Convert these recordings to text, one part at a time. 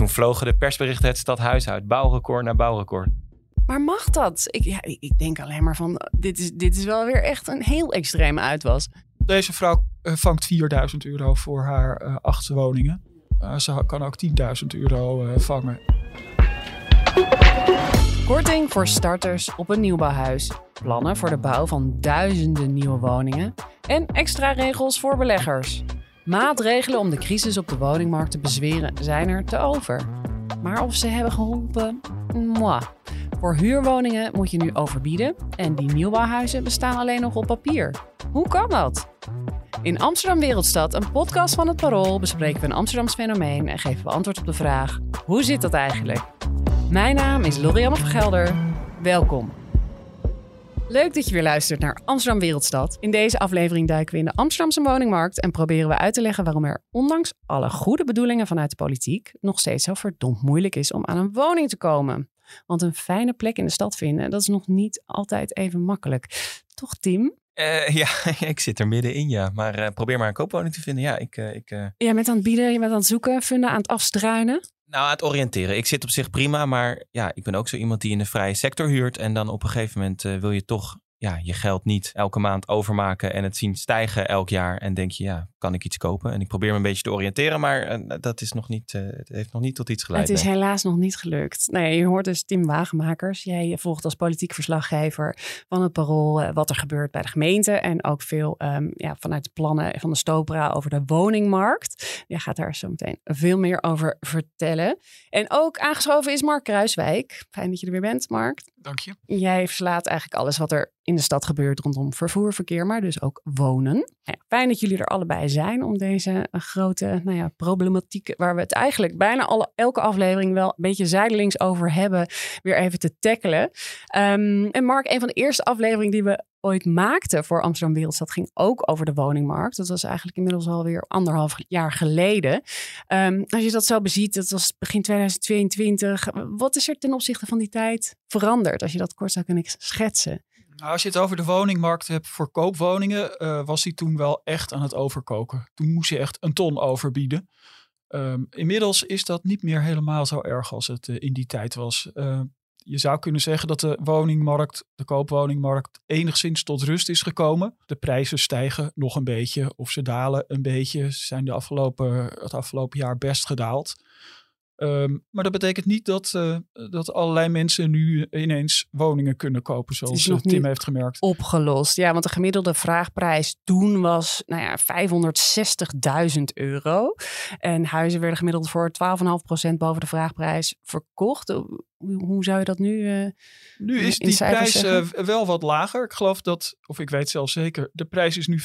Toen vlogen de persberichten het stadhuis uit. Bouwrecord naar bouwrecord. Maar mag dat? Ik, ja, ik denk alleen maar van, dit is, dit is wel weer echt een heel extreme uitwas. Deze vrouw uh, vangt 4000 euro voor haar uh, acht woningen. ze kan ook 10.000 euro vangen. Korting voor starters op een nieuwbouwhuis. Plannen voor de bouw van duizenden nieuwe woningen. En extra regels voor beleggers. Maatregelen om de crisis op de woningmarkt te bezweren zijn er te over. Maar of ze hebben geholpen? Moi. Voor huurwoningen moet je nu overbieden en die nieuwbouwhuizen bestaan alleen nog op papier. Hoe kan dat? In Amsterdam Wereldstad, een podcast van het Parool, bespreken we een Amsterdams fenomeen en geven we antwoord op de vraag: hoe zit dat eigenlijk? Mijn naam is Lorianne van Gelder. Welkom. Leuk dat je weer luistert naar Amsterdam Wereldstad. In deze aflevering duiken we in de Amsterdamse woningmarkt en proberen we uit te leggen waarom er, ondanks alle goede bedoelingen vanuit de politiek, nog steeds zo verdomd moeilijk is om aan een woning te komen. Want een fijne plek in de stad vinden, dat is nog niet altijd even makkelijk. Toch, Tim? Uh, ja, ik zit er middenin, ja. Maar uh, probeer maar een koopwoning te vinden. Ja, ik... Uh, ik Jij bent aan het bieden, je bent aan het zoeken, vinden, aan het afstruinen. Nou, aan het oriënteren. Ik zit op zich prima, maar ja, ik ben ook zo iemand die in de vrije sector huurt. En dan op een gegeven moment wil je toch ja, je geld niet elke maand overmaken en het zien stijgen elk jaar. En denk je, ja, kan ik iets kopen? En ik probeer me een beetje te oriënteren, maar uh, dat is nog niet, uh, het heeft nog niet tot iets geleid. Het is helaas nog niet gelukt. Nee, je hoort dus Tim Wagenmakers. Jij volgt als politiek verslaggever van het Parool uh, wat er gebeurt bij de gemeente. En ook veel um, ja, vanuit de plannen van de Stopra over de woningmarkt. Jij gaat daar zo meteen veel meer over vertellen. En ook aangeschoven is Mark Kruiswijk. Fijn dat je er weer bent, Mark. Dank je. Jij verslaat eigenlijk alles wat er in de stad gebeurt rondom vervoer, verkeer, maar dus ook wonen. Ja, fijn dat jullie er allebei zijn om deze grote nou ja, problematiek, waar we het eigenlijk bijna alle, elke aflevering wel een beetje zijdelings over hebben, weer even te tackelen. Um, en Mark, een van de eerste afleveringen die we ooit maakten voor Amsterdam Wereldstad ging ook over de woningmarkt. Dat was eigenlijk inmiddels alweer anderhalf jaar geleden. Um, als je dat zo beziet, dat was begin 2022. Wat is er ten opzichte van die tijd veranderd? Als je dat kort zou kunnen schetsen. Nou, als je het over de woningmarkt hebt voor koopwoningen, uh, was die toen wel echt aan het overkoken. Toen moest je echt een ton overbieden. Um, inmiddels is dat niet meer helemaal zo erg als het uh, in die tijd was. Uh, je zou kunnen zeggen dat de woningmarkt, de koopwoningmarkt, enigszins tot rust is gekomen. De prijzen stijgen nog een beetje of ze dalen een beetje. Ze zijn de afgelopen, het afgelopen jaar best gedaald. Um, maar dat betekent niet dat, uh, dat allerlei mensen nu ineens woningen kunnen kopen, zoals Tim heeft gemerkt. Opgelost. Ja, want de gemiddelde vraagprijs toen was nou ja, 560.000 euro. En huizen werden gemiddeld voor 12,5% boven de vraagprijs verkocht. Hoe zou je dat nu? Uh, nu is die prijs uh, wel wat lager. Ik geloof dat, of ik weet zelfs zeker, de prijs is nu 528.000.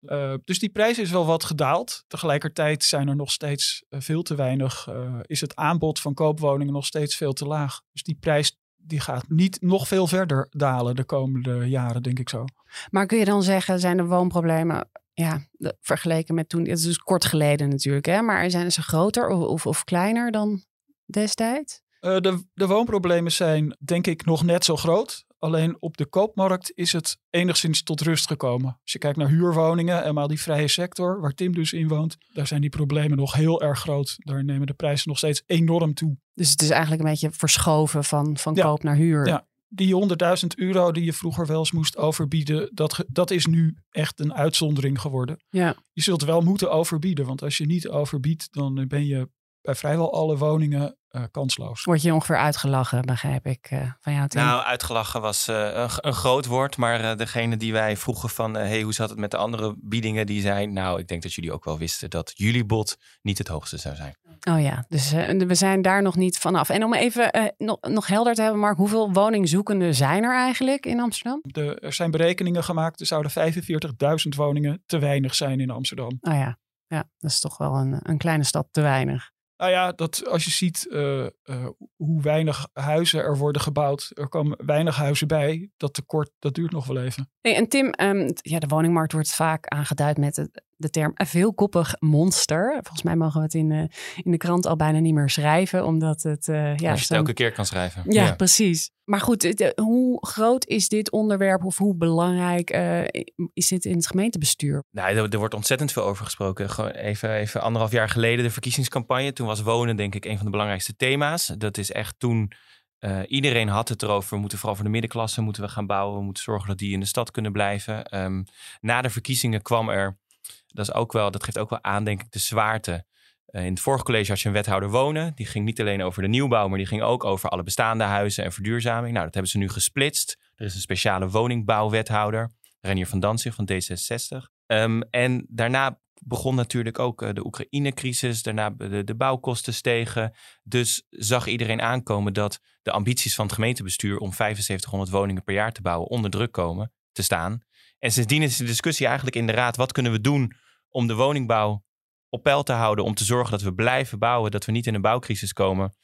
Uh, dus die prijs is wel wat gedaald. Tegelijkertijd zijn er nog steeds veel te weinig. is het aanbod van koopwoningen nog steeds veel te laag. Dus die prijs die gaat niet nog veel verder dalen de komende jaren, denk ik zo. Maar kun je dan zeggen, zijn de woonproblemen ja, vergeleken met toen, het is dus kort geleden natuurlijk, hè, maar zijn ze groter of, of, of kleiner dan destijds? Uh, de, de woonproblemen zijn denk ik nog net zo groot. Alleen op de koopmarkt is het enigszins tot rust gekomen. Als je kijkt naar huurwoningen en maar die vrije sector, waar Tim dus in woont, daar zijn die problemen nog heel erg groot. Daar nemen de prijzen nog steeds enorm toe. Dus het is eigenlijk een beetje verschoven van, van ja, koop naar huur. Ja, die 100.000 euro die je vroeger wel eens moest overbieden, dat, dat is nu echt een uitzondering geworden. Ja. Je zult wel moeten overbieden, want als je niet overbiedt, dan ben je bij vrijwel alle woningen uh, kansloos. Word je ongeveer uitgelachen, begrijp ik uh, van jou. Tim? Nou, uitgelachen was uh, een, een, groot woord. Maar degene die wij vroegen van... hey, hoe zat het met de andere biedingen? Die zei, nou, ik denk dat jullie ook wel wisten... dat jullie bod niet het hoogste zou zijn. Oh ja, dus we zijn daar nog niet vanaf. En om even nog, nog helder te hebben, Mark... hoeveel woningzoekenden zijn er eigenlijk in Amsterdam? De, er zijn berekeningen gemaakt. Er zouden 45.000 woningen te weinig zijn in Amsterdam. Oh ja, ja dat is toch wel een, een kleine stad te weinig. Nou ja, dat als je ziet uh, uh, hoe weinig huizen er worden gebouwd, er komen weinig huizen bij, dat tekort, dat duurt nog wel even. Hey, en Tim, um, ja, de woningmarkt wordt vaak aangeduid met het, de term een veelkoppig monster. Volgens mij mogen we het in, uh, in de krant al bijna niet meer schrijven, omdat het... ja, Als je het elke keer kan schrijven. Ja, ja. precies. Maar goed, de, hoe groot is dit onderwerp of hoe belangrijk is dit in het gemeentebestuur? Nou, er, er, wordt ontzettend veel over gesproken. Gewoon even, even anderhalf jaar geleden de verkiezingscampagne. Toen was wonen denk ik een van de belangrijkste thema's. Dat is echt toen uh, iedereen had het erover. We moeten vooral voor de middenklasse moeten we gaan bouwen. We moeten zorgen dat die in de stad kunnen blijven. Um, na de verkiezingen kwam er, dat, is ook wel, dat geeft ook wel aan denk ik de zwaarte. Uh, in het vorige college had je een wethouder wonen. Die ging niet alleen over de nieuwbouw, maar die ging ook over alle bestaande huizen en verduurzaming. Nou, dat hebben ze nu gesplitst. Er is een speciale woningbouwwethouder, Renier van Danzig van D66. Um, en daarna begon natuurlijk ook eh, de Oekraïne-crisis. Daarna de, de bouwkosten stegen. Dus zag iedereen aankomen dat de ambities van het gemeentebestuur om 7500 woningen per jaar te bouwen onder druk komen te staan. En sindsdien is de discussie eigenlijk in de raad: wat kunnen we doen om de woningbouw op peil te houden? Om te zorgen dat we blijven bouwen, dat we niet in een bouwcrisis komen.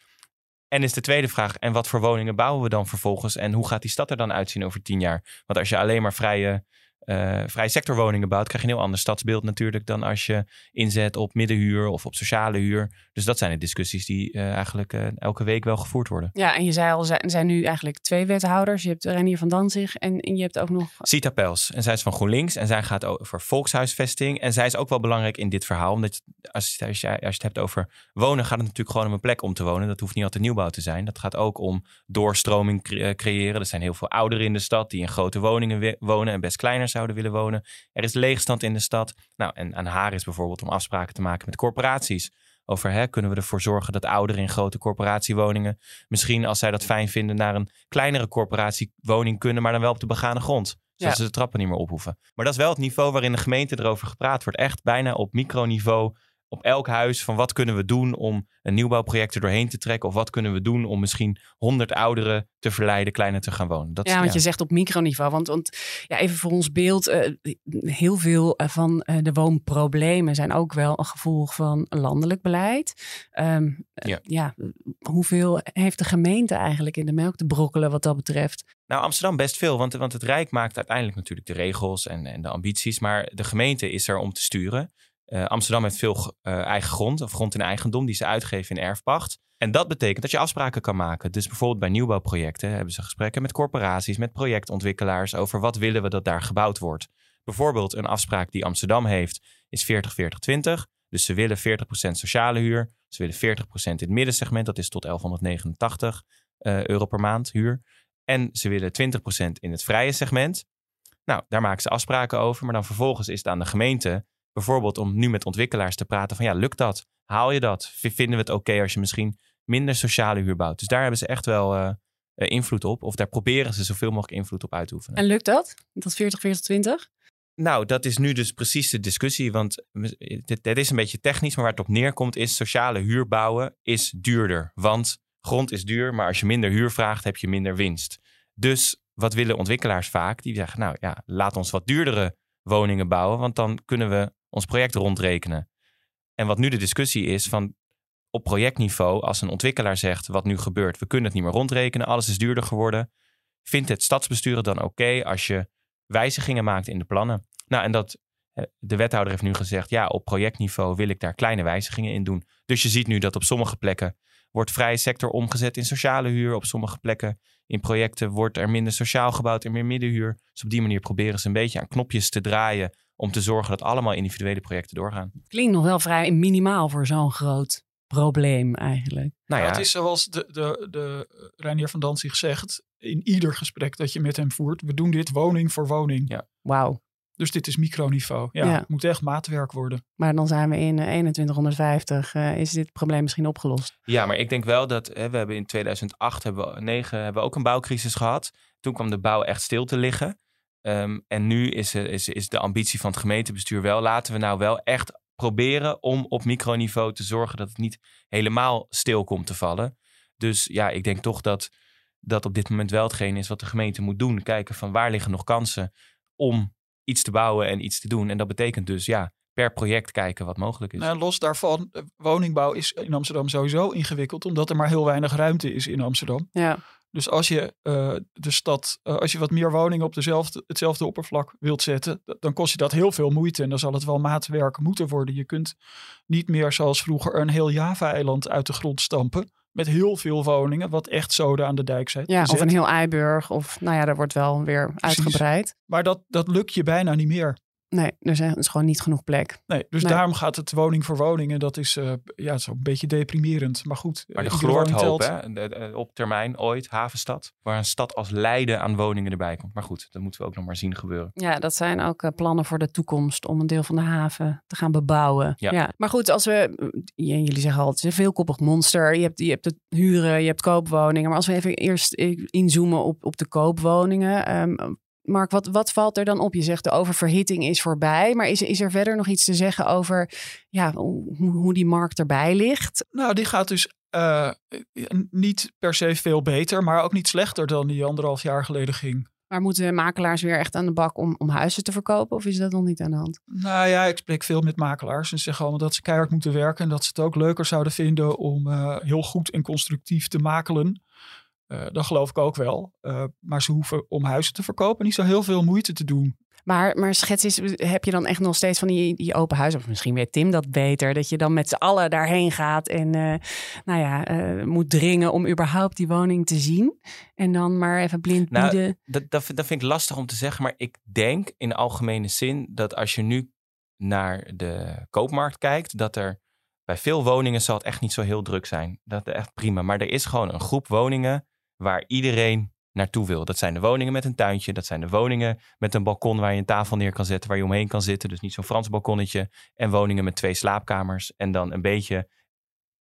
En is de tweede vraag: en wat voor woningen bouwen we dan vervolgens? En hoe gaat die stad er dan uitzien over tien jaar? Want als je alleen maar vrije uh, vrije sectorwoningen bouwt, krijg je een heel ander stadsbeeld natuurlijk dan als je inzet op middenhuur of op sociale huur. Dus dat zijn de discussies die uh, eigenlijk uh, elke week wel gevoerd worden. Ja, en je zei al, er zijn nu eigenlijk twee wethouders. Je hebt Renier van Danzig en je hebt ook nog... Sita Pels. En zij is van GroenLinks en zij gaat over volkshuisvesting. En zij is ook wel belangrijk in dit verhaal. Omdat als, je, als, je, als je het hebt over wonen, gaat het natuurlijk gewoon om een plek om te wonen. Dat hoeft niet altijd nieuwbouw te zijn. Dat gaat ook om doorstroming creëren. Er zijn heel veel ouderen in de stad die in grote woningen wonen en best kleiner zouden willen wonen. Er is leegstand in de stad. Nou, en aan haar is bijvoorbeeld om afspraken te maken met corporaties. Over hè, kunnen we ervoor zorgen dat ouderen in grote corporatiewoningen misschien als zij dat fijn vinden naar een kleinere corporatiewoning kunnen, maar dan wel op de begane grond. Zodat ze de trappen niet meer ophoeven. Maar dat is wel het niveau waarin de gemeente erover gepraat wordt. Echt bijna op microniveau op elk huis van wat kunnen we doen om een nieuwbouwproject er doorheen te trekken. Of wat kunnen we doen om misschien honderd ouderen te verleiden kleiner te gaan wonen. Dat, ja, want je zegt op microniveau. Want, want ja, even voor ons beeld, uh, heel veel eh, van uh, de woonproblemen zijn ook wel een gevolg van landelijk beleid. Um, ja. ja, hoeveel heeft de gemeente eigenlijk in de melk te brokkelen wat dat betreft? Nou, Amsterdam best veel, want, want het Rijk maakt uiteindelijk natuurlijk de regels en, en de ambities. Maar de gemeente is er om te sturen. Uh, Amsterdam heeft veel uh, eigen grond, of grond in eigendom, die ze uitgeven in erfpacht. En dat betekent dat je afspraken kan maken. Dus bijvoorbeeld bij nieuwbouwprojecten hebben ze gesprekken met corporaties, met projectontwikkelaars over wat willen we dat daar gebouwd wordt. Bijvoorbeeld een afspraak die Amsterdam heeft is 40-40-20. Dus ze willen 40% sociale huur, ze willen 40% in het middensegment, dat is tot 1189 uh, euro per maand huur. En ze willen 20% in het vrije segment. Nou, daar maken ze afspraken over, maar dan vervolgens is het aan de gemeente bijvoorbeeld om nu met ontwikkelaars te praten van ja, lukt dat? Haal je dat? Vinden we het oké als je misschien minder sociale huur bouwt? Dus daar hebben ze echt wel uh, invloed op. Of daar proberen ze zoveel mogelijk invloed op uit te oefenen. En lukt dat? Dat 40, 40, 20? Nou, dat is nu dus precies de discussie. Want dit, is een beetje technisch, maar waar het op neerkomt is sociale huur bouwen is duurder. Want grond is duur, maar als je minder huur vraagt, heb je minder winst. Dus wat willen ontwikkelaars vaak? Die zeggen, nou ja, laat ons wat duurdere woningen bouwen, want dan kunnen we ons project rondrekenen. En wat nu de discussie is van op projectniveau, als een ontwikkelaar zegt wat nu gebeurt, we kunnen het niet meer rondrekenen, alles is duurder geworden, vindt het stadsbestuur dan oké als je wijzigingen maakt in de plannen? Nou, en dat de wethouder heeft nu gezegd, ja, op projectniveau wil ik daar kleine wijzigingen in doen. Dus je ziet nu dat op sommige plekken wordt vrije sector omgezet in sociale huur. Op sommige plekken in projecten wordt er minder sociaal gebouwd en meer middenhuur. Dus op die manier proberen ze een beetje aan knopjes te draaien om te zorgen dat allemaal individuele projecten doorgaan. Klinkt nog wel vrij minimaal voor zo'n groot probleem eigenlijk. Nou ja. Het is zoals de, de, de Reinier van Danzig zegt in ieder gesprek dat je met hem voert. We doen dit woning voor woning. Ja. Wauw. Dus dit is microniveau. Ja, Het moet echt maatwerk worden. Maar dan zijn we in 2150. Uh, eh, is dit probleem misschien opgelost? Ja, maar ik denk wel dat hè, we hebben in 2008, hebben we, 9, hebben we ook een bouwcrisis gehad. Toen kwam de bouw echt stil te liggen. Um, en nu is, is, is de ambitie van het gemeentebestuur wel, laten we nou wel echt proberen om op microniveau te zorgen dat het niet helemaal stil komt te vallen. Dus ja, ik denk toch dat dat op dit moment wel hetgeen is wat de gemeente moet doen. Kijken van waar liggen nog kansen om iets te bouwen en iets te doen. En dat betekent dus ja, per project kijken wat mogelijk is. Nou, los daarvan, eh, woningbouw is in Amsterdam sowieso ingewikkeld, omdat er maar heel weinig ruimte is in Amsterdam. Ja. Dus als je uh, de stad, uh, als je wat meer woningen op dezelfde, hetzelfde oppervlak wilt zetten, dan kost je dat heel veel moeite. En dan zal het wel maatwerk moeten worden. Je kunt niet meer zoals vroeger een heel Java-eiland uit de grond stampen. Met heel veel woningen, wat echt zoden aan de dijk zijn. Ja, of een heel Eiburg. Of nou ja, daar wordt wel weer Precies. uitgebreid. Maar dat, dat lukt je bijna niet meer. Nee, er is gewoon niet genoeg plek. Nee, dus daarom gaat het woning voor woning. En dat is, uh, ja, het is ook een beetje deprimerend. Maar goed. Maar de gloort hè? op termijn ooit, havenstad. Waar een stad als Leiden aan woningen erbij komt. Maar goed, dat moeten we ook nog maar zien gebeuren. Ja, dat zijn ook uh, plannen voor de toekomst. Om een deel van de haven te gaan bebouwen. Ja. ja. Maar goed, als we, jullie zeggen al, het is een veelkoppig monster. Je hebt, je hebt het huren, je hebt koopwoningen. Maar als we even eerst inzoomen op, op de koopwoningen. Um, Mark, wat, wat valt er dan op? Je zegt de oververhitting is voorbij. Maar is, is er verder nog iets te zeggen over ja, hoe, hoe die markt erbij ligt? Nou, die gaat dus uh, niet per se veel beter, maar ook niet slechter dan die anderhalf jaar geleden ging. Maar moeten makelaars weer echt aan de bak om, om huizen te verkopen? Of is dat nog niet aan de hand? Nou ja, ik spreek veel met makelaars. En zeggen allemaal dat ze keihard moeten werken. En dat ze het ook leuker zouden vinden om uh, heel goed en constructief te makelen. Uh, dat geloof ik ook wel. Uh, maar ze hoeven om huizen te verkopen niet zo heel veel moeite te doen. Maar, maar schets is, heb je dan echt nog steeds van die, die open huizen? Of misschien weet Tim dat beter. Dat je dan met z'n allen daarheen gaat en uh, nou ja, moet dringen om überhaupt die woning te zien. En dan maar even blind nou, bieden. Dat, dat, dat vind ik lastig om te zeggen. Maar ik denk in algemene zin dat als je nu naar de koopmarkt kijkt, dat er bij veel woningen zal het echt niet zo heel druk zijn. Dat is echt prima. Maar er is gewoon een groep woningen waar iedereen naartoe wil. Dat zijn de woningen met een tuintje. Dat zijn de woningen met een balkon waar je een tafel neer kan zetten, waar je omheen kan zitten. Dus niet zo'n Frans balkonnetje. En woningen met twee slaapkamers. En dan een beetje,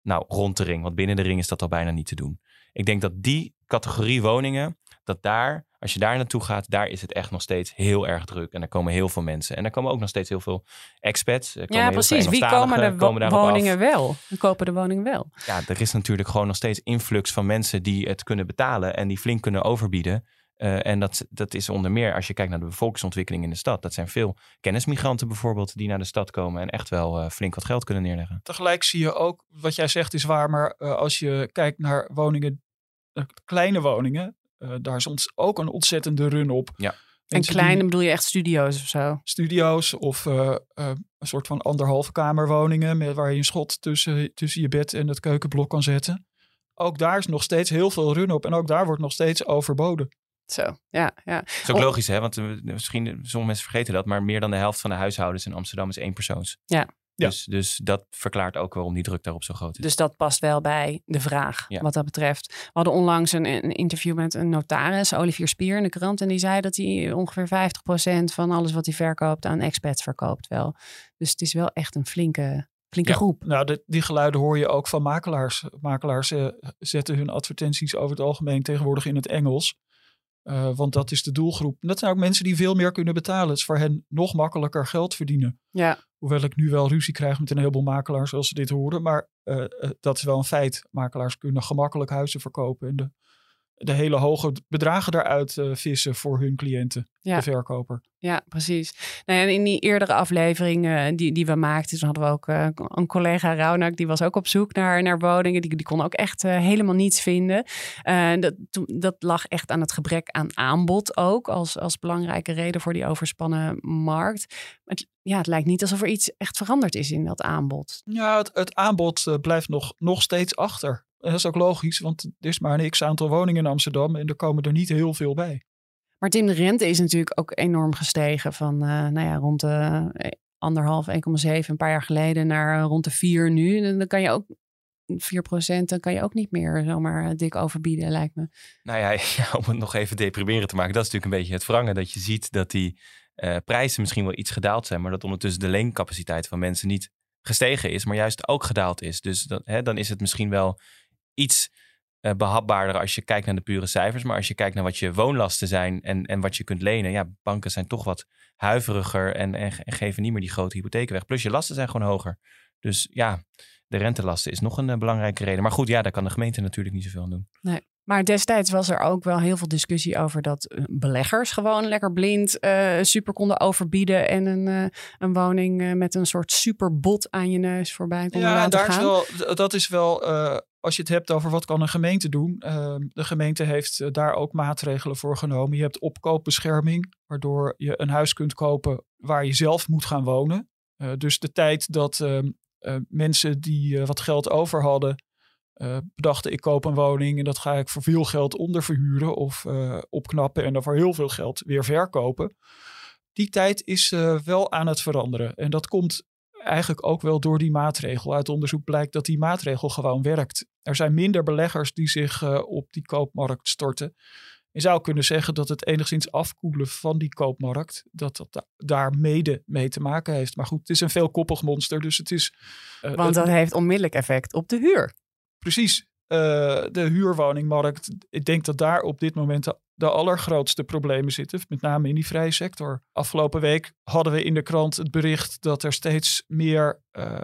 nou, rond de ring. Want binnen de ring is dat al bijna niet te doen. Ik denk dat die categorie woningen, dat daar, als je daar naartoe gaat, daar is het echt nog steeds heel erg druk. En er komen heel veel mensen. En er komen ook nog steeds heel veel expats. ja, precies. Wie komen de komen woningen wel? Wie kopen de woningen wel? Ja, er is natuurlijk gewoon nog steeds influx van mensen die het kunnen betalen en die flink kunnen overbieden. Uh, en dat, dat is onder meer als je kijkt naar de bevolkingsontwikkeling in de stad. Dat zijn veel kennismigranten bijvoorbeeld die naar de stad komen en echt wel uh, flink wat geld kunnen neerleggen. Tegelijk zie je ook, wat jij zegt is waar, maar uh, als je kijkt naar woningen, kleine woningen, uh, daar is ons ook een ontzettende run op. Ja. En kleine bedoel je echt studio's of zo? Studio's of uh, uh, een soort van anderhalve kamerwoningen met, waar je een schot tussen, tussen je bed en het keukenblok kan zetten. Ook daar is nog steeds heel veel run op en ook daar wordt nog steeds overboden. Zo, ja. ja. Dat is ook logisch, hè? Want misschien, sommige mensen vergeten dat, maar meer dan de helft van de huishoudens in Amsterdam is één persoons. Ja. Ja. Dus, dus dat verklaart ook waarom die druk daarop zo groot is. Dus dat past wel bij de vraag wat dat betreft. We hadden onlangs een, een, interview met een notaris, Olivier Spier in de krant. En die zei dat hij ongeveer 50% van alles wat hij verkoopt aan expats verkoopt wel. Dus het is wel echt een flinke, flinke groep. Nou, die geluiden hoor je ook van makelaars. Makelaars uh, zetten hun advertenties over het algemeen tegenwoordig in het Engels. Uh, want dat is de doelgroep. dat zijn ook mensen die veel meer kunnen betalen. Het is voor hen nog makkelijker geld verdienen. Ja. Hoewel ik nu wel ruzie krijg met een heleboel makelaars als ze dit horen. Maar uh, dat is wel een feit. Makelaars kunnen gemakkelijk huizen verkopen. En de de hele hoge bedragen daaruit uh, vissen voor hun cliënten, de verkoper. Ja, precies. Nou, en in die eerdere aflevering uh, die, die we maakten, toen hadden we ook uh, een collega Raunak, die was ook op zoek naar, naar woningen. Die, die kon ook echt helemaal niets vinden. dat, dat lag echt aan het gebrek aan aanbod ook, als, als belangrijke reden voor die overspannen markt. Het, ja, het lijkt niet alsof er iets echt veranderd is in dat aanbod. Ja, het, het aanbod blijft nog, nog steeds achter. En dat is ook logisch, want er is maar een x-aantal woningen in Amsterdam en er komen er niet heel veel bij. Maar Tim, de rente is natuurlijk ook enorm gestegen van uh, nou ja, rond de eh, anderhalf, 1,7 een paar jaar geleden naar eh, rond de 4 nu. En dan kan je ook 4 procent, dan kan je ook niet meer zomaar dik overbieden, lijkt me. Nou ja, ja, om het nog even deprimeren te maken, dat is natuurlijk een beetje het wrangen. Dat je ziet dat die uh, prijzen misschien wel iets gedaald zijn, maar dat ondertussen de leencapaciteit van mensen niet gestegen is, maar juist ook gedaald is. Dus dat, hè, dan is het misschien wel iets uh, behapbaarder als je kijkt naar de pure cijfers. Maar als je kijkt naar wat je woonlasten zijn en, en wat je kunt lenen. Ja, banken zijn toch wat huiveriger en, en, geven niet meer die grote hypotheken weg. Plus je lasten zijn gewoon hoger. Dus ja, de rentelasten is nog een uh, belangrijke reden. Maar goed, ja, daar kan de gemeente natuurlijk niet zoveel aan doen. Nee. Maar destijds was er ook wel heel veel discussie over dat eh, beleggers gewoon lekker blind uh, super konden overbieden en een, uh, een woning met een soort superbot aan je neus voorbij konden ja, laten daar gaan. Is wel, dat is wel, als je het hebt over wat kan een gemeente doen. Ehm, de gemeente heeft daar ook maatregelen voor genomen. Je hebt opkoopbescherming, waardoor je een huis kunt kopen waar je zelf moet gaan wonen. dus de tijd dat ehm, mensen die wat geld over hadden bedachten ik koop een woning en dat ga ik voor veel geld onderverhuren of opknappen en dan voor heel veel geld weer verkopen. Die tijd is wel aan het veranderen. En dat komt eigenlijk ook wel door die maatregel. Uit onderzoek blijkt dat die maatregel gewoon werkt. Er zijn minder beleggers die zich op die koopmarkt storten. Je zou kunnen zeggen dat het enigszins afkoelen van die koopmarkt, dat dat daar mede mee te maken heeft. Maar goed, het is een veelkoppig monster, dus het is... Want dat heeft onmiddellijk effect op de huur precies uh, de huurwoningmarkt. Ik denk dat daar op dit moment de, de, allergrootste problemen zitten. Met name in die vrije sector. Afgelopen week hadden we in de krant het bericht dat er steeds meer uh,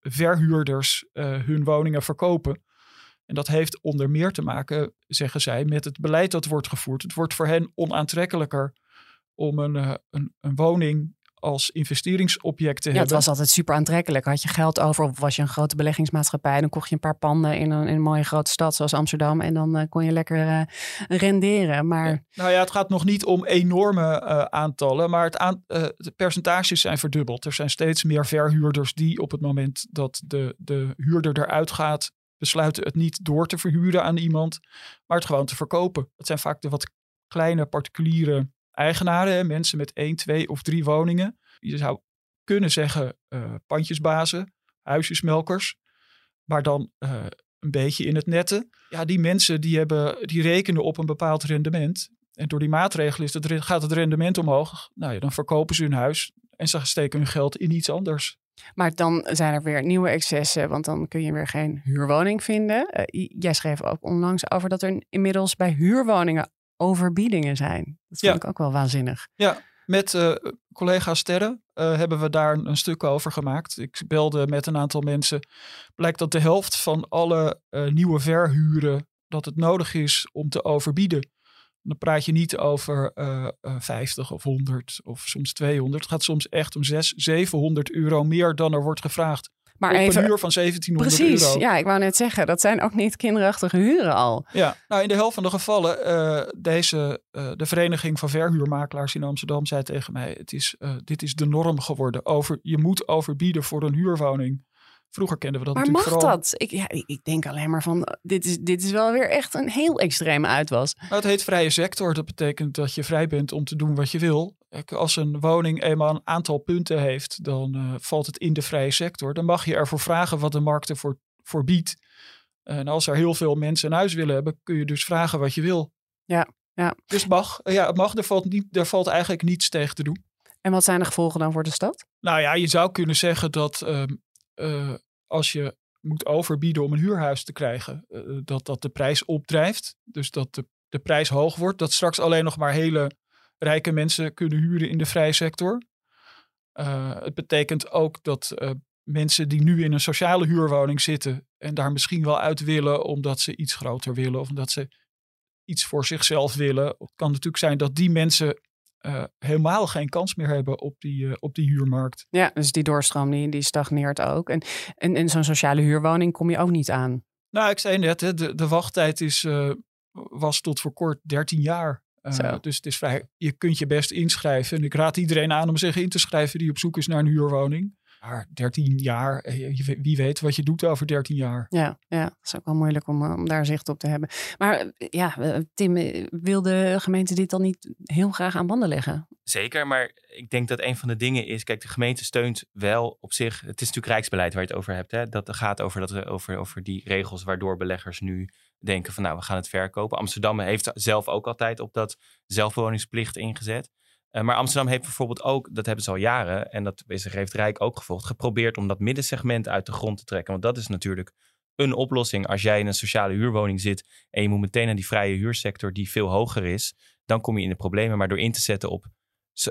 verhuurders uh, hun woningen verkopen. En dat heeft onder meer te maken, zeggen zij, met het beleid dat wordt gevoerd. Het wordt voor hen onaantrekkelijker om een, een, een woning als investeringsobject te ja, hebben. Het was altijd super aantrekkelijk. Had je geld over of was je een grote beleggingsmaatschappij, dan kocht je een paar panden in een, in een mooie grote stad zoals Amsterdam en dan uh, kon je lekker uh, renderen. Maar... Nou ja, het gaat nog niet om enorme uh, aantallen, maar het aan, de percentages zijn verdubbeld. Er zijn steeds meer verhuurders die op het moment dat de, de huurder eruit gaat, besluiten het niet door te verhuren aan iemand, maar het gewoon te verkopen. Het zijn vaak de wat kleine particuliere eigenaren, mensen met één, twee of drie woningen. Je zou kunnen zeggen uh, pandjesbazen, huisjesmelkers, maar dan uh, een beetje in het netten. Ja, die mensen die, hebben, die rekenen op een bepaald rendement. En door die maatregelen is het, gaat het rendement omhoog. Nou ja, dan verkopen ze hun huis en ze steken hun geld in iets anders. Maar dan zijn er weer nieuwe excessen, want dan kun je weer geen huurwoning vinden. Uh, jij schreef ook onlangs over dat er inmiddels bij huurwoningen overbiedingen zijn. Dat vind ik ook wel waanzinnig. Ja, met uh, collega Sterren uh, hebben we daar een stuk over gemaakt. Ik belde met een aantal mensen. Blijkt dat de helft van alle uh, nieuwe verhuren dat het nodig is om te overbieden. Dan praat je niet over 50 of 100 of soms 200. Het gaat soms echt om 600, 700 euro meer dan er wordt gevraagd. Maar op even, een huur van 1700 precies, euro. ja, ik wou net zeggen, dat zijn ook niet kinderachtige huren al. Ja, nou in de helft van de gevallen, uh, deze, uh, de Vereniging van Verhuurmakelaars in Amsterdam zei tegen mij, het is, uh, dit is de norm geworden. Over, je moet overbieden voor een huurwoning. Vroeger kenden we dat maar natuurlijk mag dat? Ik, ja, ik denk alleen maar van, dit is, dit is wel weer echt een heel extreme uitwas. Nou, het heet vrije sector. Dat betekent dat je vrij bent om te doen wat je wil. Als een woning eenmaal een aantal punten heeft, dan uh, valt het in de vrije sector. Dan mag je ervoor vragen wat de markt ervoor voor biedt. En als er heel veel mensen een huis willen hebben, kun je dus vragen wat je wil. Ja, ja. Dus mag, ja, het mag. Er valt, niet, er valt eigenlijk niets tegen te doen. En wat zijn de gevolgen dan voor de stad? Nou ja, je zou kunnen zeggen dat um, uh, als je moet overbieden om een huurhuis te krijgen, uh, dat dat de prijs opdrijft. Dus dat de, de prijs hoog wordt. Dat straks alleen nog maar hele rijke mensen kunnen huren in de vrije sector. Uh, het betekent ook dat uh, mensen die nu in een sociale huurwoning zitten en daar misschien wel uit willen omdat ze iets groter willen of omdat ze iets voor zichzelf willen. Het kan natuurlijk zijn dat die mensen uh, helemaal geen kans meer hebben op die, op die huurmarkt. Ja, dus die doorstroom die, die stagneert ook. En, en in zo'n sociale huurwoning kom je ook niet aan. Nou, ik zei net, hè, de, de wachttijd is, was tot voor kort 13 jaar. Uh, dus het is vrij, je kunt je best inschrijven. En ik raad iedereen aan om zich in te schrijven die op zoek is naar een huurwoning. Maar 13 jaar, eh, wie weet wat je doet over 13 jaar. Ja, ja dat is ook wel moeilijk om, om daar zicht op te hebben. Maar ja, Tim, wil de gemeente dit dan niet heel graag aan banden leggen? Zeker, maar ik denk dat een van de dingen is, kijk, de gemeente steunt wel op zich. Het is natuurlijk rijksbeleid waar je het over hebt. Hè? Dat gaat over, dat, over, over die regels waardoor beleggers nu denken van nou, we gaan het verkopen. Amsterdam heeft zelf ook altijd op dat zelfbewoningsplicht ingezet. Uh, maar Amsterdam heeft bijvoorbeeld ook, dat hebben ze al jaren, en dat heeft Rijk ook gevolgd, geprobeerd om dat middensegment uit de grond te trekken. Want dat is natuurlijk een oplossing. Als jij in een sociale huurwoning zit en je moet meteen naar die vrije huursector die veel hoger is, dan kom je in de problemen. Maar door in te zetten op,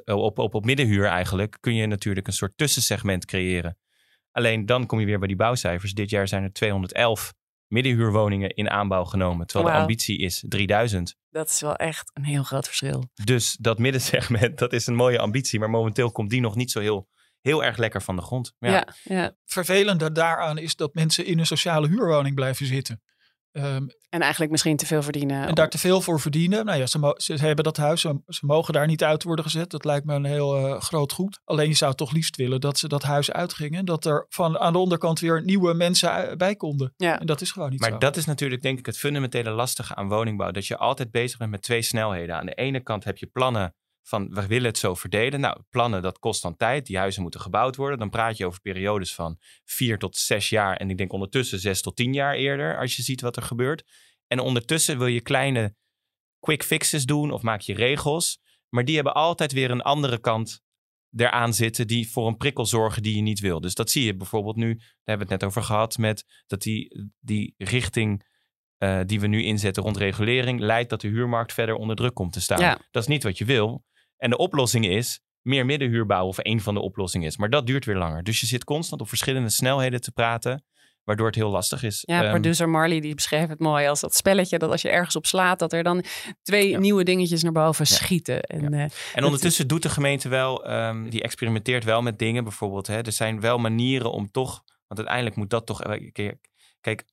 op, op, op middenhuur eigenlijk, kun je natuurlijk een soort tussensegment creëren. Alleen dan kom je weer bij die bouwcijfers. Dit jaar zijn er 211 middenhuurwoningen in aanbouw genomen. Terwijl de ambitie is 3000. Dat is wel echt een heel groot verschil. Dus dat middensegment, dat is een mooie ambitie. Maar momenteel komt die nog niet zo heel, heel erg lekker van de grond. Ja. Ja, ja. Vervelende daaraan is dat mensen in een sociale huurwoning blijven zitten. Ehm, En eigenlijk misschien te veel verdienen. en daar te veel voor verdienen. Nou ja, ze, hebben dat huis, ze, ze mogen daar niet uit worden gezet. Dat lijkt me een heel eh, groot goed. Alleen je zou toch liefst willen dat ze dat huis uitgingen. Dat er van aan de onderkant weer nieuwe mensen bij konden. Ja. En dat is gewoon niet Maar zo. dat is natuurlijk denk ik het fundamentele lastige aan woningbouw. Dat je altijd bezig bent met twee snelheden. Aan de ene kant heb je plannen van we willen het zo verdelen. Nou, plannen dat kost dan tijd. Die huizen moeten gebouwd worden. Dan praat je over periodes van vier tot zes jaar. En ik denk ondertussen zes tot tien jaar eerder. Als je ziet wat er gebeurt. En ondertussen wil je kleine quick fixes doen of maak je regels. Maar die hebben altijd weer een andere kant eraan zitten die voor een prikkel zorgen die je niet wil. Dus dat zie je bijvoorbeeld nu, daar hebben we het net over gehad, met dat die, die richting eh, die we nu inzetten rond regulering leidt dat de huurmarkt verder onder druk komt te staan. Ja. Dat is niet wat je wil. En de oplossing is meer middenhuur bouwen, of een van de oplossingen is. Maar dat duurt weer langer. Dus je zit constant op verschillende snelheden te praten, waardoor het heel lastig is. Ja, Ehm, producer Marley die beschreef het mooi als dat spelletje dat als je ergens op slaat, dat er dan twee Ja. nieuwe dingetjes naar boven Ja. schieten. En, eh, En ondertussen doet de gemeente wel, ehm, die experimenteert wel met dingen. Bijvoorbeeld, hè, er zijn wel manieren om toch, want uiteindelijk moet dat toch. Kijk, kijk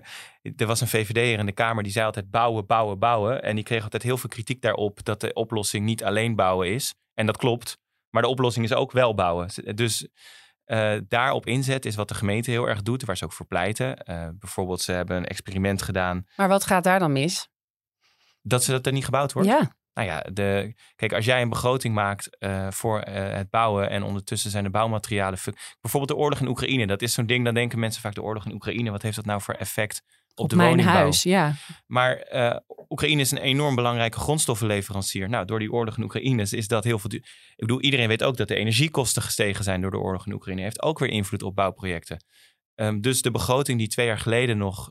er was een VVD'er in de Kamer die zei altijd bouwen, bouwen, bouwen. En die kreeg altijd heel veel kritiek daarop dat de oplossing niet alleen bouwen is. En dat klopt, maar de oplossing is ook wel bouwen. Dus eh, daarop inzet is wat de gemeente heel erg doet, waar ze ook voor pleiten. Eh, bijvoorbeeld, ze hebben een experiment gedaan maar wat gaat daar dan mis? dat ze dat er niet gebouwd wordt. Ja, Nou ja, de, kijk, als jij een begroting maakt eh, voor eh, het bouwen en ondertussen zijn de bouwmaterialen. Bijvoorbeeld de oorlog in Oekraïne, dat is zo'n ding, dan denken mensen vaak de oorlog in Oekraïne, wat heeft dat nou voor effect op, op de mijn woningbouw? huis. Ja, Maar eh, Oekraïne is een enorm belangrijke grondstoffenleverancier. Nou, door die oorlog in Oekraïne is dat heel veel duur. Ik bedoel, iedereen weet ook dat de energiekosten gestegen zijn door de oorlog in Oekraïne. Heeft ook weer invloed op bouwprojecten. Ehm, dus de begroting die twee jaar geleden nog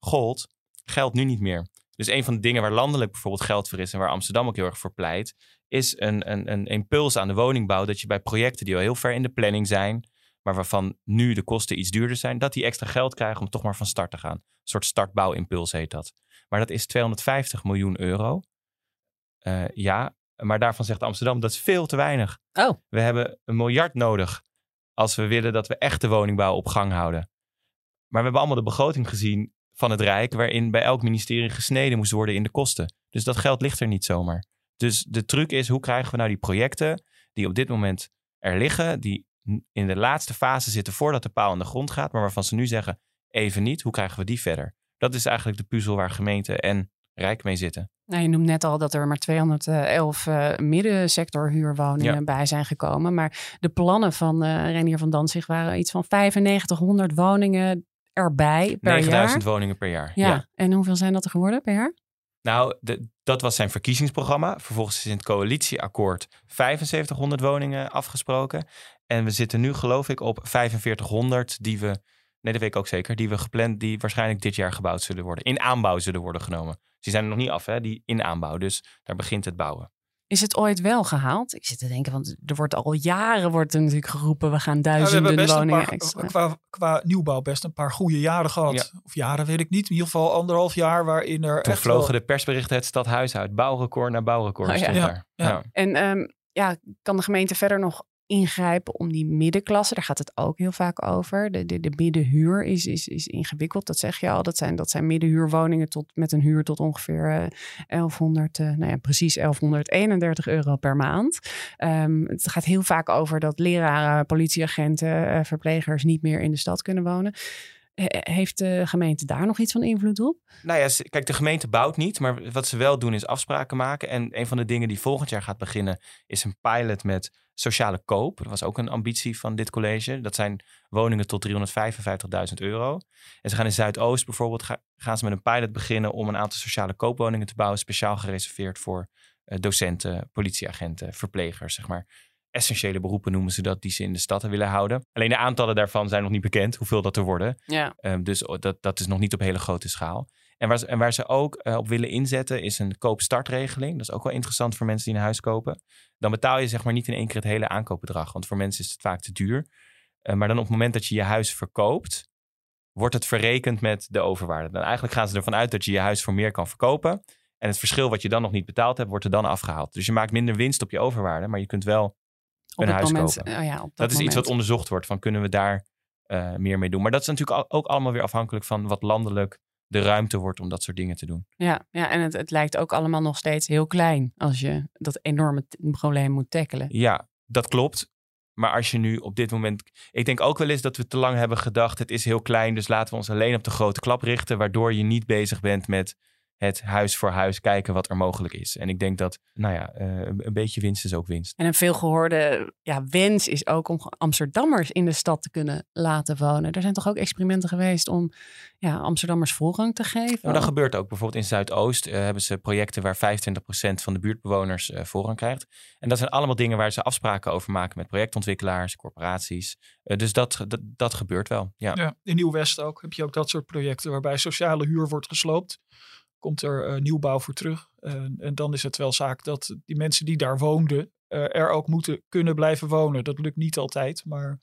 gold, geldt nu niet meer. Dus een van de dingen waar landelijk bijvoorbeeld geld voor is en waar Amsterdam ook heel erg voor pleit, is een, een, een impuls aan de woningbouw. Dat je bij projecten die al heel ver in de planning zijn, maar waarvan nu de kosten iets duurder zijn, dat die extra geld krijgen om toch maar van start te gaan. Een soort startbouwimpuls heet dat. Maar dat is 250 miljoen euro. Eh, ja, maar daarvan zegt Amsterdam dat is veel te weinig. Oh. We hebben een miljard nodig als we willen dat we echt de woningbouw op gang houden. Maar we hebben allemaal de begroting gezien van het Rijk, waarin bij elk ministerie gesneden moest worden in de kosten. Dus dat geld ligt er niet zomaar. Dus de truc is, hoe krijgen we nou die projecten die op dit moment er liggen, die in de laatste fase zitten voordat de paal aan de grond gaat, maar waarvan ze nu zeggen, even niet, hoe krijgen we die verder? Dat is eigenlijk de puzzel waar gemeente en Rijk mee zitten. nou, je noemt net al dat er maar 211 eh middensectorhuurwoningen Ja. bij zijn gekomen. Maar de plannen van eh Renier van Danzig waren iets van 9500 woningen erbij per 9000 jaar. woningen per jaar. Ja. en hoeveel zijn dat er geworden per jaar? Nou, de- dat was zijn verkiezingsprogramma. Vervolgens is in het coalitieakkoord 7500 woningen afgesproken. En we zitten nu, geloof ik, op 4500 die we, nee, dat weet ik ook zeker, die we gepland, die waarschijnlijk dit jaar gebouwd zullen worden. In aanbouw zullen worden genomen. Dus die zijn er nog niet af, hè? Die in aanbouw. Dus daar begint het bouwen. Is het ooit wel gehaald? Ik zit te denken, want er wordt al jaren wordt er natuurlijk geroepen, we gaan Ja, we duizenden hebben best een woningen paar, extra. qua, qua nieuwbouw best een paar goede jaren gehad. Of jaren weet ik niet. In ieder geval anderhalf jaar waarin er Toen echt vlogen wel- de persberichten het stadhuis uit. Bouwrecord naar bouwrecord Oh ja. stond Ja, daar. ja. Ja. En ehm, ja, kan de gemeente verder nog ingrijpen om die middenklasse? Daar gaat het ook heel vaak over. De, de, de middenhuur is, is, is ingewikkeld, dat zeg je al. Dat zijn, dat zijn middenhuurwoningen tot, met een huur tot ongeveer eh, 1100, eh, nou ja, precies 1131 euro per maand. Ehm, het gaat heel vaak over dat leraren, politieagenten, eh, verplegers niet meer in de stad kunnen wonen. Heeft de gemeente daar nog iets van invloed op? Nou ja, kijk, de gemeente bouwt niet, maar wat ze wel doen is afspraken maken. En een van de dingen die volgend jaar gaat beginnen is een pilot met sociale koop. Dat was ook een ambitie van dit college. Dat zijn woningen tot 355.000 euro. En ze gaan in Zuidoost bijvoorbeeld, ga- gaan ze met een pilot beginnen om een aantal sociale koopwoningen te bouwen, speciaal gereserveerd voor eh, docenten, politieagenten, verplegers, zeg maar. Essentiële beroepen noemen ze dat, die ze in de stad willen houden. Alleen de aantallen daarvan zijn nog niet bekend, hoeveel dat er worden. Ja. Um, dus dat, dat is nog niet op hele grote schaal. En waar ze, en waar ze ook eh, op willen inzetten is een koopstartregeling. Dat is ook wel interessant voor mensen die een huis kopen. Dan betaal je zeg maar niet in één keer het hele aankoopbedrag. Want voor mensen is het vaak te duur. Uh, maar dan op het moment dat je je huis verkoopt, wordt het verrekend met de overwaarde. Dan eigenlijk gaan ze ervan uit dat je je huis voor meer kan verkopen. En het verschil wat je dan nog niet betaald hebt, wordt er dan afgehaald. Dus je maakt minder winst op je overwaarde, maar je kunt wel Op een het huis moment, kopen. oh ja, op dat, Dat, is iets wat onderzocht wordt. Van kunnen we daar eh, meer mee doen? Maar dat is natuurlijk al- ook allemaal weer afhankelijk van wat landelijk de ruimte wordt om dat soort dingen te doen. Ja, ja en het, het lijkt ook allemaal nog steeds heel klein als je dat enorme probleem moet tackelen. Ja, dat klopt. Maar als je nu op dit moment. Ik denk ook wel eens dat we te lang hebben gedacht. Het is heel klein, dus laten we ons alleen op de grote klap richten. Waardoor je niet bezig bent met het huis voor huis kijken wat er mogelijk is. En ik denk dat, nou ja, eh, een beetje winst is ook winst. En een veelgehoorde ja, wens is ook om Amsterdammers in de stad te kunnen laten wonen. Er zijn toch ook experimenten geweest om ja, Amsterdammers voorrang te geven? Maar dat gebeurt ook. Bijvoorbeeld in Zuidoost eh, hebben ze projecten waar 25% van de buurtbewoners eh, voorrang krijgt. En dat zijn allemaal dingen waar ze afspraken over maken met projectontwikkelaars, corporaties. Eh, dus dat, dat, dat gebeurt wel. Ja. Ja, in Nieuw-West ook heb je ook dat soort projecten waarbij sociale huur wordt gesloopt. Komt er eh, nieuwbouw voor terug. En- en dan is het wel zaak dat die mensen die daar woonden eh, er ook moeten kunnen blijven wonen. Dat lukt niet altijd, maar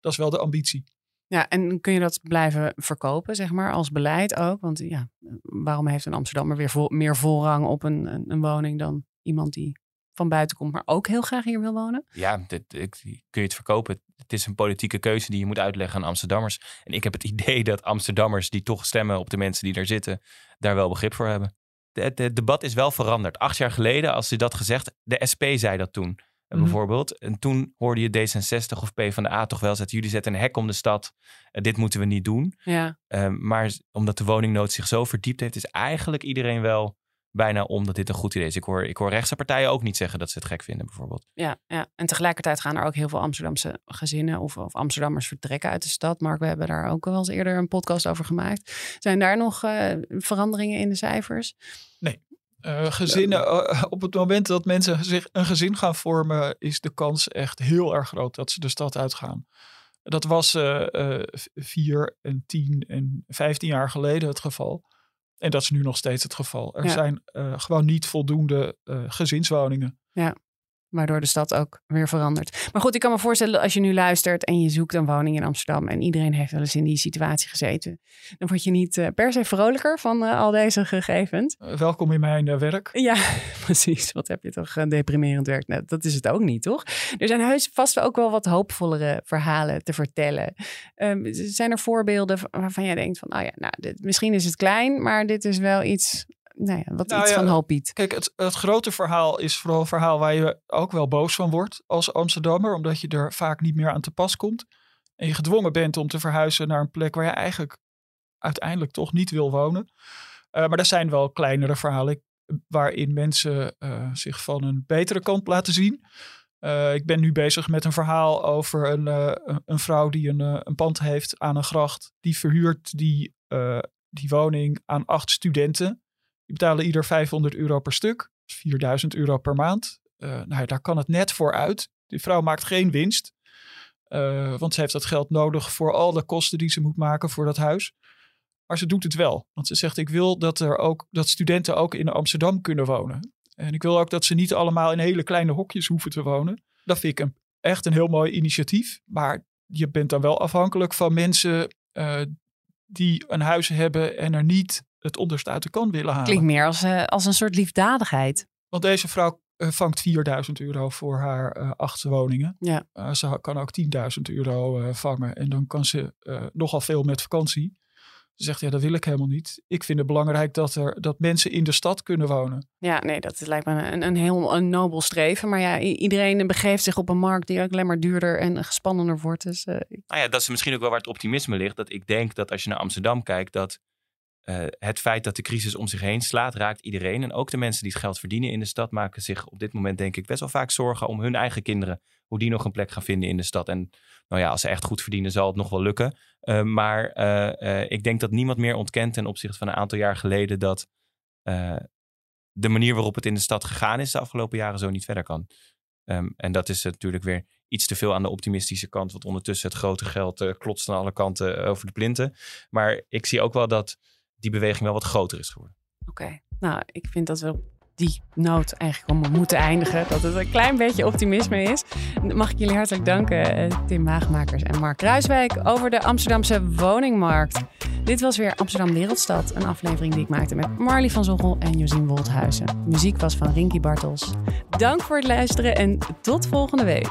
dat is wel de ambitie. Ja, en kun je dat blijven verkopen, zeg maar, als beleid ook? Want ja, waarom heeft een Amsterdammer weer meer voorrang op een, een woning dan iemand die van buiten komt, maar ook heel graag hier wil wonen? Ja, dit, ik- kun je het verkopen. Het is een politieke keuze die je moet uitleggen aan Amsterdammers. En ik heb het idee dat Amsterdammers die toch stemmen op de mensen die daar zitten, daar wel begrip voor hebben. De- Het de debat is wel veranderd. Acht jaar geleden, als ze dat gezegd, de SP zei dat toen Mhm. bijvoorbeeld. En toen hoorde je D66 of PvdA toch wel zetten, jullie zetten een hek om de stad. Eh, dit moeten we niet doen. Ja, Eh, maar omdat de woningnood zich zo verdiept heeft, is eigenlijk iedereen wel bijna om dat dit een goed idee is. Ik hoor, ik hoor rechtse partijen ook niet zeggen dat ze het gek vinden bijvoorbeeld. ja, ja. En tegelijkertijd gaan er ook heel veel Amsterdamse gezinnen of, of Amsterdammers vertrekken uit de stad. Mark, we hebben daar ook wel eens eerder een podcast over gemaakt. Zijn daar nog eh, veranderingen in de cijfers? Eh, gezinnen, eh, op het moment dat mensen zich een gezin gaan vormen, is de kans echt heel erg groot dat ze de stad uitgaan. Dat was eh, eh, vier en tien en vijftien jaar geleden het geval. En dat is nu nog steeds het geval. Er Ja. zijn eh, gewoon niet voldoende eh, gezinswoningen. Waardoor de stad ook weer verandert. Maar goed, ik kan me voorstellen als je nu luistert en je zoekt een woning in Amsterdam en iedereen heeft wel eens in die situatie gezeten, dan word je niet eh, per se vrolijker van eh, al deze gegevens. Eh, welkom in mijn werk. Ja, precies. Wat heb je toch een deprimerend werk? Nou, dat is het ook niet, toch? Er zijn heus vast ook wel wat hoopvollere verhalen te vertellen. Ehm, zijn er voorbeelden waarvan jij denkt van, oh ja, nou, dit, misschien is het klein, maar dit is wel iets, nou ja, wat Nou iets ja, van hoop biedt. Kijk, het, het grote verhaal is vooral een verhaal waar je ook wel boos van wordt als Amsterdammer, omdat je er vaak niet meer aan te pas komt. En je gedwongen bent om te verhuizen naar een plek waar je eigenlijk uiteindelijk toch niet wil wonen. Eh, maar er zijn wel kleinere verhalen waarin mensen eh, zich van een betere kant laten zien. Eh, ik ben nu bezig met een verhaal over een, een- vrouw die een, een pand heeft aan een gracht. Die verhuurt die, die woning aan acht studenten. Die betalen ieder 500 euro per stuk. Dat is 4000 euro per maand. Eh, nou daar kan het net voor uit. Die vrouw maakt geen winst. eh, want ze heeft dat geld nodig voor al de kosten die ze moet maken voor dat huis. Maar ze doet het wel. Want ze zegt, ik wil dat, er ook, dat studenten ook in Amsterdam kunnen wonen. En ik wil ook dat ze niet allemaal in hele kleine hokjes hoeven te wonen. Dat vind ik een, echt een heel mooi initiatief. Maar je bent dan wel afhankelijk van mensen eh, die een huis hebben en er niet het onderste uit de kan willen halen. Klinkt meer als, eh, als een soort liefdadigheid. Want deze vrouw eh, vangt 4000 euro voor haar eh, acht woningen. Ja. Eh, ze kan ook 10.000 euro eh, vangen. En dan kan ze eh, nogal veel met vakantie. Ze zegt, ja, dat wil ik helemaal niet. Ik vind het belangrijk dat, er, dat mensen in de stad kunnen wonen. Ja, nee, dat lijkt me een, een heel een nobel streven. Maar ja, iedereen begeeft zich op een markt die ook alleen maar duurder en gespannender wordt. Dus eh, ik- Nou ja, dat is misschien ook wel waar het optimisme ligt. Dat ik denk dat als je naar Amsterdam kijkt, dat eh, het feit dat de crisis om zich heen slaat, raakt iedereen. En ook de mensen die het geld verdienen in de stad maken zich op dit moment, denk ik, best wel vaak zorgen om hun eigen kinderen. Hoe die nog een plek gaan vinden in de stad. En nou ja, als ze echt goed verdienen, zal het nog wel lukken. Eh, maar eh, ik denk dat niemand meer ontkent ten opzichte van een aantal jaar geleden dat de manier waarop het in de stad gegaan is de afgelopen jaren zo niet verder kan. Ehm, en dat is natuurlijk weer iets te veel aan de optimistische kant. Want ondertussen het grote geld klotst aan alle kanten over de plinten. Maar ik zie ook wel dat die beweging wel wat groter is geworden. oké. Nou, ik vind dat we die noot eigenlijk allemaal moeten eindigen. Dat het een klein beetje optimisme is. Mag ik jullie hartelijk danken, eh, Tim Maagmakers en Mark Kruiswijk, over de Amsterdamse woningmarkt. Dit was weer Amsterdam Wereldstad, een aflevering die ik maakte met Marley van Zoggel en Josien Woldhuizen. Muziek was van Rinky Bartels. Dank voor het luisteren en tot volgende week.